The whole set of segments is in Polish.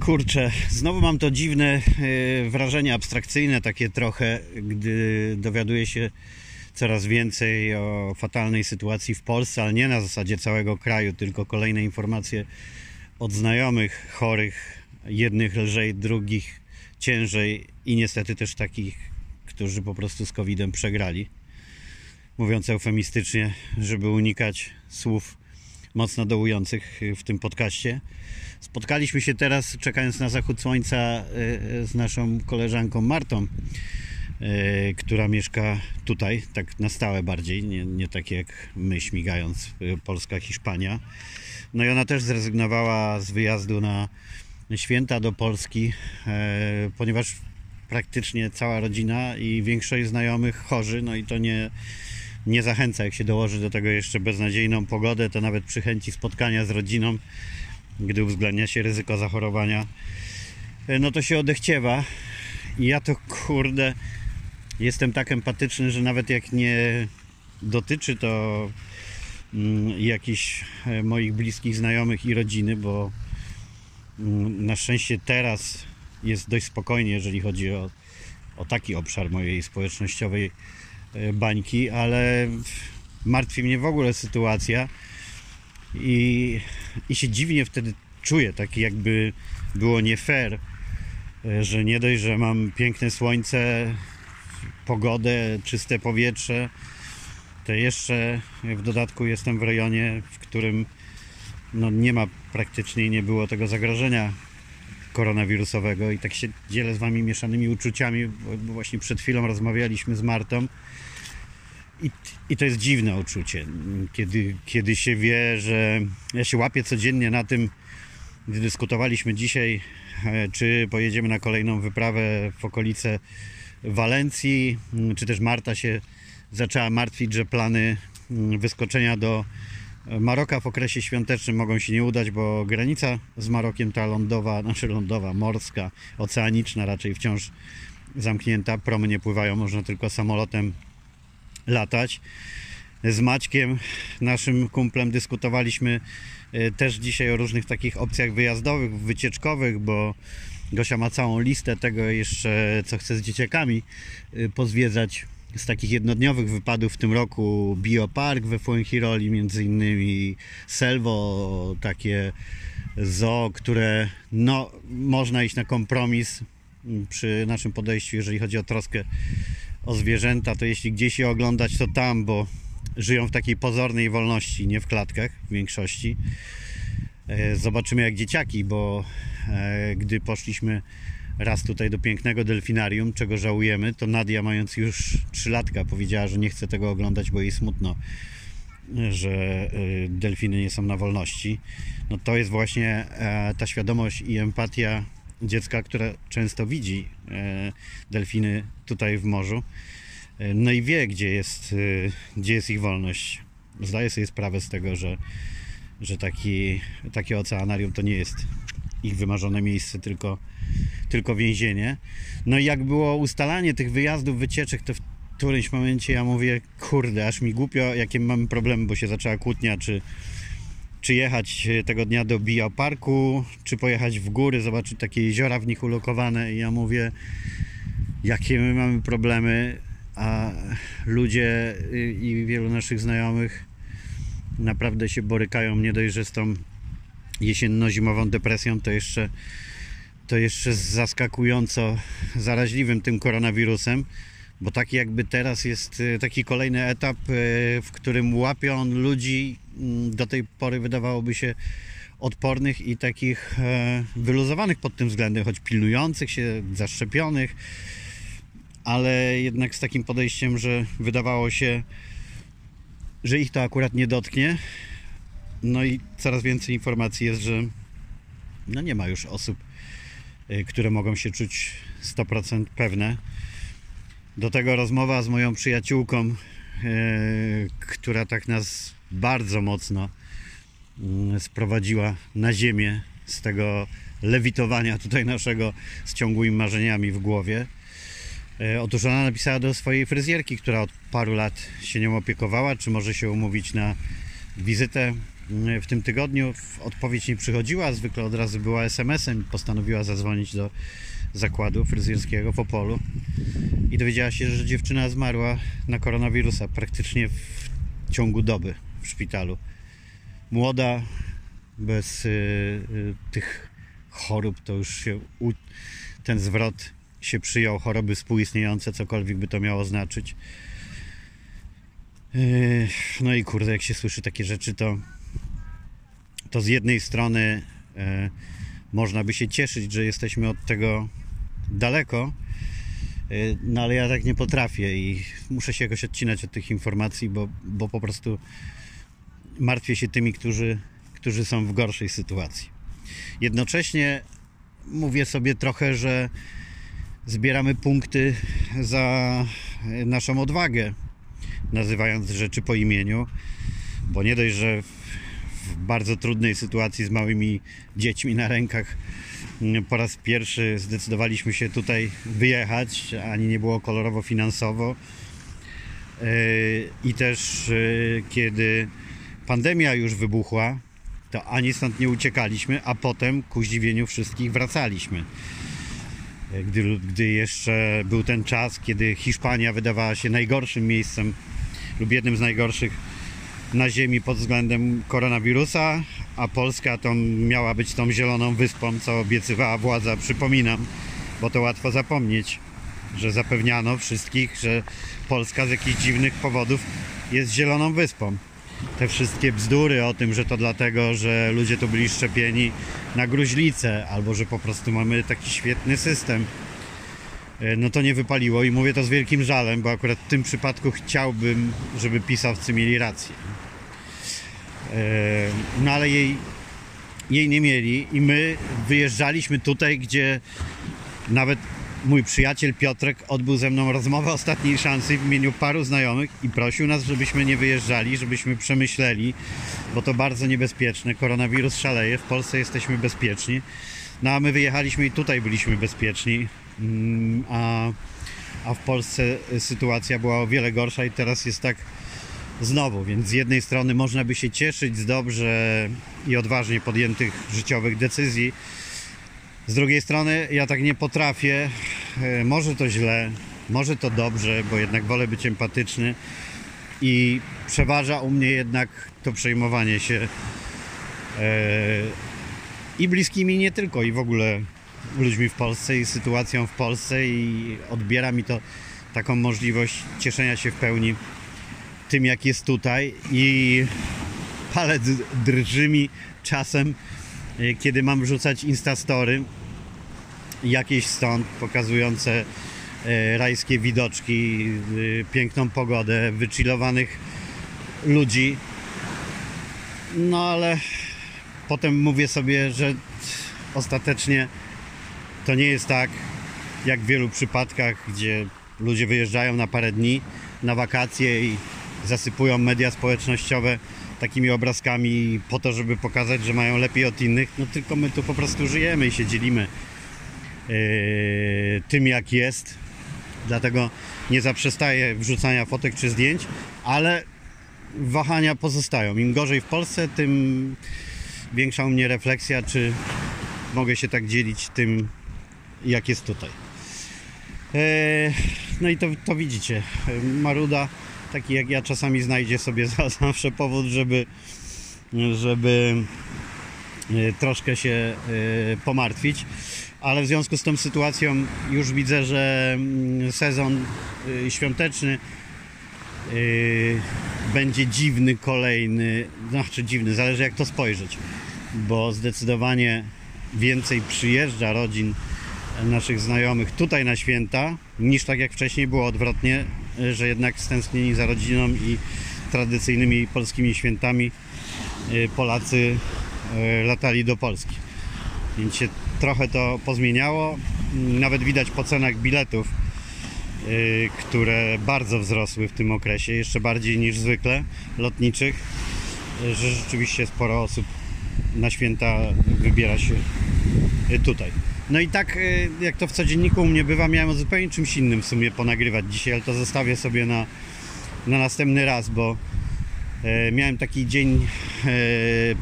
Kurczę, znowu mam to dziwne e, wrażenie abstrakcyjne, takie trochę, gdy dowiaduję się coraz więcej o fatalnej sytuacji w Polsce, ale nie na zasadzie całego kraju, tylko kolejne informacje od znajomych chorych, jednych lżej, drugich ciężej i niestety też takich, którzy po prostu z COVID-em przegrali. Mówiąc eufemistycznie, żeby unikać słów mocno dołujących w tym podcaście. Spotkaliśmy się teraz, czekając na zachód słońca, e, z naszą koleżanką Martą, e, która mieszka tutaj, tak na stałe bardziej, nie, nie tak jak my śmigając, e, Polska, Hiszpania. No i ona też zrezygnowała z wyjazdu na święta do Polski, ponieważ praktycznie cała rodzina i większość znajomych chorzy, no i to nie, nie zachęca, jak się dołoży do tego jeszcze beznadziejną pogodę, to nawet przy chęci spotkania z rodziną gdy uwzględnia się ryzyko zachorowania, e, no to się odechciewa. I ja to kurde jestem tak empatyczny, że nawet jak nie dotyczy to mm, jakichś e, moich bliskich znajomych i rodziny, bo mm, na szczęście teraz jest dość spokojnie, jeżeli chodzi o, o taki obszar mojej społecznościowej e, bańki, ale martwi mnie w ogóle sytuacja i, i się dziwnie wtedy czuję, tak jakby było nie fair, e, że nie dość, że mam piękne słońce, pogodę, czyste powietrze, to jeszcze w dodatku jestem w rejonie, w którym no, nie ma praktycznie nie było tego zagrożenia koronawirusowego. I tak się dzielę z Wami mieszanymi uczuciami, bo właśnie przed chwilą rozmawialiśmy z Martą i, I to jest dziwne uczucie, kiedy, kiedy się wie, że ja się łapię codziennie na tym, gdy dyskutowaliśmy dzisiaj, e, czy pojedziemy na kolejną wyprawę w okolice Walencji, czy też Marta się zaczęła martwić, że plany wyskoczenia do Maroka w okresie świątecznym mogą się nie udać, bo granica z Marokiem ta lądowa, znaczy lądowa, morska, oceaniczna raczej wciąż zamknięta. Promy nie pływają, można tylko samolotem latać. Z Maćkiem, naszym kumplem, dyskutowaliśmy e, też dzisiaj o różnych takich opcjach wyjazdowych, wycieczkowych, bo Gosia ma całą listę tego jeszcze, co chce z dzieciakami e, pozwiedzać z takich jednodniowych wypadów w tym roku Biopark we Fuenchiroli, między innymi Selvo, takie zoo, które no, można iść na kompromis przy naszym podejściu, jeżeli chodzi o troskę o zwierzęta, to jeśli gdzieś je oglądać, to tam, bo żyją w takiej pozornej wolności, nie w klatkach w większości. E, zobaczymy jak dzieciaki, bo e, gdy poszliśmy raz tutaj do pięknego delfinarium, czego żałujemy, to Nadia mając już 3 latka powiedziała, że nie chce tego oglądać, bo jej smutno, że e, delfiny nie są na wolności. No to jest właśnie ta świadomość i empatia dziecka, które często widzi e, delfiny tutaj w morzu, e, no i wie, gdzie jest, e, gdzie jest ich wolność. Zdaje sobie sprawę z tego, że, że taki, takie oceanarium to nie jest ich wymarzone miejsce, tylko, tylko więzienie. No i jak było ustalanie tych wyjazdów, wycieczek, to w którymś momencie ja mówię, kurde, aż mi głupio, jakie mamy problemy, bo się zaczęła kłótnia, czy czy jechać e, tego dnia do bioparku, czy pojechać w góry, zobaczyć takie jeziora w nich ulokowane. I ja mówię, jakie my mamy problemy, a ludzie y, i wielu naszych znajomych naprawdę się borykają nie dość, że z tą jesienno-zimową depresją, to jeszcze, to jeszcze z zaskakująco zaraźliwym tym koronawirusem bo taki jakby teraz jest y, taki kolejny etap, y, w którym łapią ludzi mm, do tej pory wydawałoby się odpornych i takich e, wyluzowanych pod tym względem, choć pilnujących się, zaszczepionych, ale jednak z takim podejściem, że wydawało się, że ich to akurat nie dotknie. No i coraz więcej informacji jest, że no nie ma już osób, y, które mogą się czuć 100% pewne do tego rozmowa z moją przyjaciółką, e, która tak nas bardzo mocno mm, sprowadziła na ziemię z tego lewitowania tutaj naszego z ciągłymi marzeniami w głowie. E, otóż ona napisała do swojej fryzjerki, która od paru lat się nią opiekowała, czy może się umówić na wizytę w tym tygodniu? Odpowiedź nie przychodziła, zwykle od razu była SMS-em postanowiła zadzwonić do zakładu fryzjerskiego w Opolu i dowiedziała się, że dziewczyna zmarła na koronawirusa praktycznie w ciągu doby w szpitalu. Młoda, bez y, y, tych chorób, to już się u, ten zwrot się przyjął, choroby współistniejące, cokolwiek by to miało znaczyć. Yy, No i kurde, jak się słyszy takie rzeczy, to, to z jednej strony e, można by się cieszyć, że jesteśmy od tego daleko, e, no ale ja tak nie potrafię i muszę się jakoś odcinać od tych informacji, bo, bo po prostu martwię się tymi, którzy, którzy są w gorszej sytuacji. Jednocześnie mówię sobie trochę, że zbieramy punkty za naszą odwagę, nazywając rzeczy po imieniu, bo nie dość, że w, bardzo trudnej sytuacji z małymi dziećmi na rękach po raz pierwszy zdecydowaliśmy się tutaj wyjechać, ani nie było kolorowo finansowo. Yy, I też yy, kiedy pandemia już wybuchła, to ani stąd nie uciekaliśmy, a potem ku zdziwieniu wszystkich wracaliśmy gdy, gdy jeszcze był ten czas, kiedy Hiszpania wydawała się najgorszym miejscem lub jednym z najgorszych na ziemi pod względem koronawirusa, a Polska to miała być tą zieloną wyspą, co obiecywała władza, przypominam, bo to łatwo zapomnieć, że zapewniano wszystkich, że Polska z jakichś dziwnych powodów jest zieloną wyspą. Te wszystkie bzdury o tym, że to dlatego, że ludzie tu byli szczepieni na gruźlicę, albo że po prostu mamy taki świetny system, no to nie wypaliło i mówię to z wielkim żalem, bo akurat w tym przypadku chciałbym, żeby pisowcy mieli rację. E, No ale jej, jej nie mieli i my wyjeżdżaliśmy tutaj, gdzie nawet mój przyjaciel Piotrek odbył ze mną rozmowę ostatniej szansy w imieniu paru znajomych i prosił nas, żebyśmy nie wyjeżdżali, żebyśmy przemyśleli, bo to bardzo niebezpieczne. Koronawirus szaleje, w Polsce jesteśmy bezpieczni. No a my wyjechaliśmy i tutaj byliśmy bezpieczni, a, a w Polsce sytuacja była o wiele gorsza i teraz jest tak znowu, więc z jednej strony można by się cieszyć z dobrze i odważnie podjętych życiowych decyzji, z drugiej strony ja tak nie potrafię. E, Może to źle, może to dobrze, bo jednak wolę być empatyczny i przeważa u mnie jednak to przejmowanie się e, i bliskimi nie tylko, i w ogóle ludźmi w Polsce i sytuacją w Polsce i odbiera mi to taką możliwość cieszenia się w pełni tym, jak jest tutaj i palec drży mi czasem, e, kiedy mam wrzucać instastory jakieś stąd pokazujące e, rajskie widoczki, e, piękną pogodę, wychillowanych ludzi. No ale potem mówię sobie, że ostatecznie to nie jest tak, jak w wielu przypadkach, gdzie ludzie wyjeżdżają na parę dni na wakacje i zasypują media społecznościowe takimi obrazkami po to, żeby pokazać, że mają lepiej od innych. No tylko my tu po prostu żyjemy i się dzielimy e, tym, jak jest. Dlatego nie zaprzestaję wrzucania fotek czy zdjęć, ale wahania pozostają. Im gorzej w Polsce, tym większa u mnie refleksja, czy mogę się tak dzielić tym, jak jest tutaj. Eee, No i to, to widzicie. Maruda, taki jak ja, czasami znajdzie sobie za- zawsze powód, żeby, żeby e, troszkę się e, pomartwić. Ale w związku z tą sytuacją już widzę, że mm, sezon e, świąteczny e, będzie dziwny, kolejny. Znaczy dziwny, zależy jak to spojrzeć. Bo zdecydowanie więcej przyjeżdża rodzin naszych znajomych tutaj na święta, niż tak jak wcześniej było odwrotnie, że jednak stęsknieni za rodziną i tradycyjnymi polskimi świętami y, Polacy y, latali do Polski. Więc się trochę to pozmieniało. Nawet widać po cenach biletów, które bardzo wzrosły w tym okresie, jeszcze bardziej niż zwykle lotniczych, że rzeczywiście sporo osób na święta wybiera się tutaj. No i tak y, jak to w codzienniku u mnie bywa, miałem o zupełnie czymś innym w sumie ponagrywać dzisiaj, ale to zostawię sobie na, na następny raz, bo E, Miałem taki dzień e,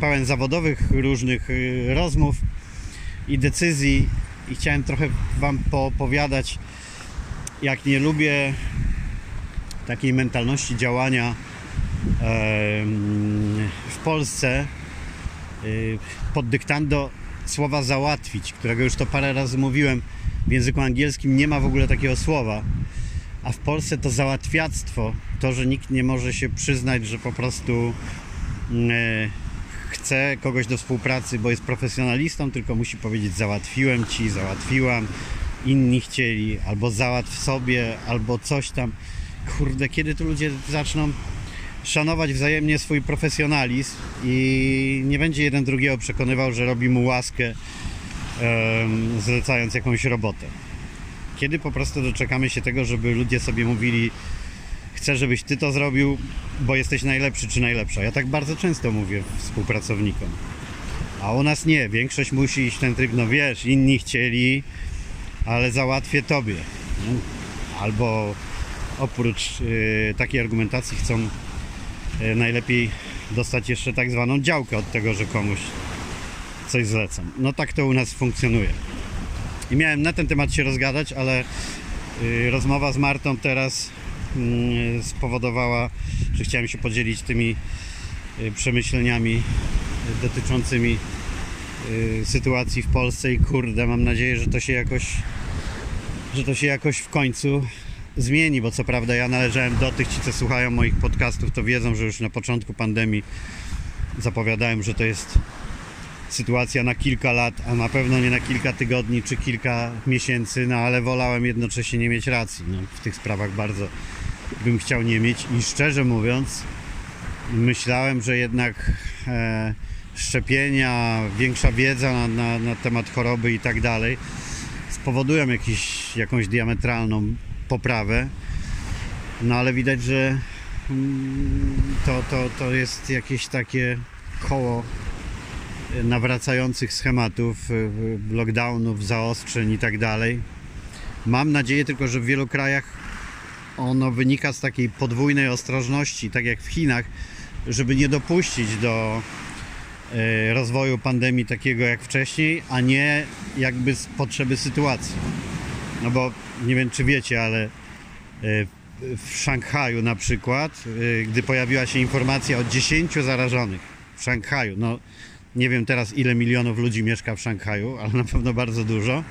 pełen zawodowych różnych e, rozmów i decyzji i chciałem trochę Wam poopowiadać, jak nie lubię takiej mentalności działania w Polsce pod dyktando słowa załatwić, którego już to parę razy mówiłem. W języku angielskim nie ma w ogóle takiego słowa. A w Polsce to załatwiactwo, to, że nikt nie może się przyznać, że po prostu e, chce kogoś do współpracy, bo jest profesjonalistą, tylko musi powiedzieć załatwiłem ci, załatwiłam, inni chcieli, albo załatw sobie, albo coś tam. Kurde, kiedy tu ludzie zaczną szanować wzajemnie swój profesjonalizm i nie będzie jeden drugiego przekonywał, że robi mu łaskę zlecając jakąś robotę. Kiedy po prostu doczekamy się tego, żeby ludzie sobie mówili chcę, żebyś ty to zrobił, bo jesteś najlepszy czy najlepsza. Ja tak bardzo często mówię współpracownikom. A u nas nie. Większość musi iść w ten tryb, no wiesz, inni chcieli, ale załatwię tobie. Albo oprócz y, takiej argumentacji chcą najlepiej dostać jeszcze tak zwaną działkę od tego, że komuś coś zlecą. No tak to u nas funkcjonuje. I miałem na ten temat się rozgadać, ale y, rozmowa z Martą teraz mm, spowodowała, że chciałem się podzielić tymi y, przemyśleniami dotyczącymi y, sytuacji w Polsce i kurde, mam nadzieję, że to się jakoś że to się jakoś w końcu zmieni, bo co prawda ja należałem do tych, ci co słuchają moich podcastów, to wiedzą, że już na początku pandemii zapowiadałem, że to jest sytuacja na kilka lat, a na pewno nie na kilka tygodni czy kilka miesięcy, no ale wolałem jednocześnie nie mieć racji. No, w tych sprawach bardzo bym chciał nie mieć i szczerze mówiąc, myślałem, że jednak e, szczepienia, większa wiedza na, na, na temat choroby i tak dalej spowodują jakiś, jakąś diametralną poprawę. No ale widać, że mm, to, to, to jest jakieś takie koło nawracających schematów, y, lockdownów, zaostrzeń i tak dalej. Mam nadzieję tylko, że w wielu krajach ono wynika z takiej podwójnej ostrożności, tak jak w Chinach, żeby nie dopuścić do e, rozwoju pandemii takiego jak wcześniej, a nie jakby z potrzeby sytuacji. No bo nie wiem czy wiecie, ale e, w Szanghaju na przykład, e, gdy pojawiła się informacja o 10 zarażonych w Szanghaju, no nie wiem teraz ile milionów ludzi mieszka w Szanghaju, ale na pewno bardzo dużo.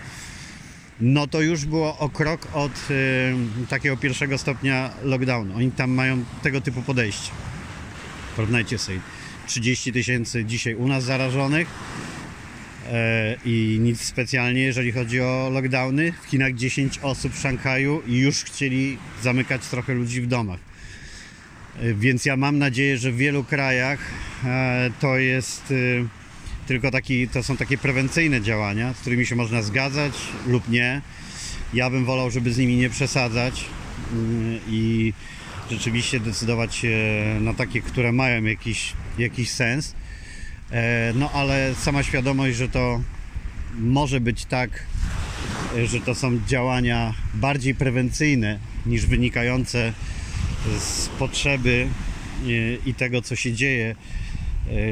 No to już było o krok od y, takiego pierwszego stopnia lockdownu. Oni tam mają tego typu podejście. Porównajcie sobie. 30 tysięcy dzisiaj u nas zarażonych e, i nic specjalnie, jeżeli chodzi o lockdowny. W Chinach 10 osób w Szanghaju i już chcieli zamykać trochę ludzi w domach. E, Więc ja mam nadzieję, że w wielu krajach e, to jest tylko taki, to są takie prewencyjne działania, z którymi się można zgadzać lub nie. Ja bym wolał, żeby z nimi nie przesadzać mm, i rzeczywiście decydować się na takie, które mają jakiś, jakiś sens. E, No ale sama świadomość, że to może być tak, e, że to są działania bardziej prewencyjne niż wynikające z potrzeby e, i tego, co się dzieje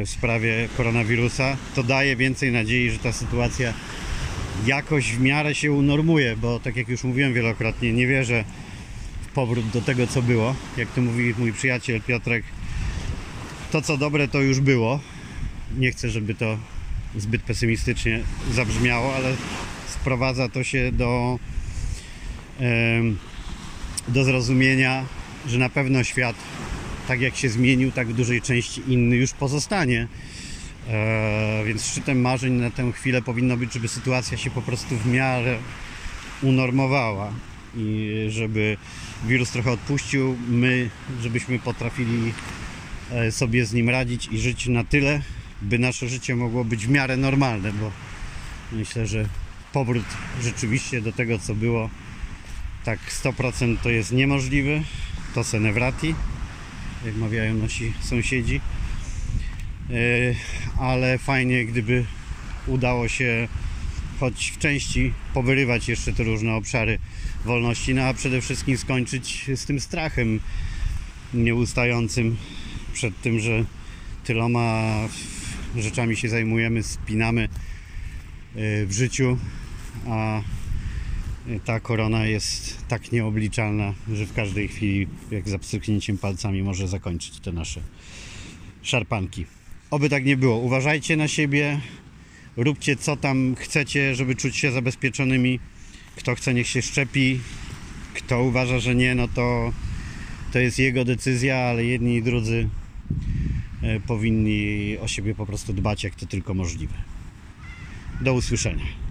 w sprawie koronawirusa, to daje więcej nadziei, że ta sytuacja jakoś w miarę się unormuje, bo tak jak już mówiłem wielokrotnie, nie wierzę w powrót do tego, co było. Jak to mówi mój przyjaciel Piotrek, to co dobre, to już było. Nie chcę, żeby to zbyt pesymistycznie zabrzmiało, ale sprowadza to się do, do zrozumienia, że na pewno świat, tak jak się zmienił, tak w dużej części inny już pozostanie. E, więc szczytem marzeń na tę chwilę powinno być, żeby sytuacja się po prostu w miarę unormowała i żeby wirus trochę odpuścił, my, żebyśmy potrafili e, sobie z nim radzić i żyć na tyle, by nasze życie mogło być w miarę normalne, bo myślę, że powrót rzeczywiście do tego, co było, tak 100% to jest niemożliwy. To se ne vrati, jak mawiają nasi sąsiedzi. E, ale fajnie, gdyby udało się choć w części powyrywać jeszcze te różne obszary wolności, no a przede wszystkim skończyć z tym strachem nieustającym przed tym, że tyloma rzeczami się zajmujemy, spinamy y, w życiu, a ta korona jest tak nieobliczalna, że w każdej chwili, jak za pstryknięciem palcami, może zakończyć te nasze szarpanki. Oby tak nie było. Uważajcie na siebie, róbcie co tam chcecie, żeby czuć się zabezpieczonymi. Kto chce, niech się szczepi. Kto uważa, że nie, no to to jest jego decyzja, ale jedni i drudzy e, powinni o siebie po prostu dbać, jak to tylko możliwe. Do usłyszenia.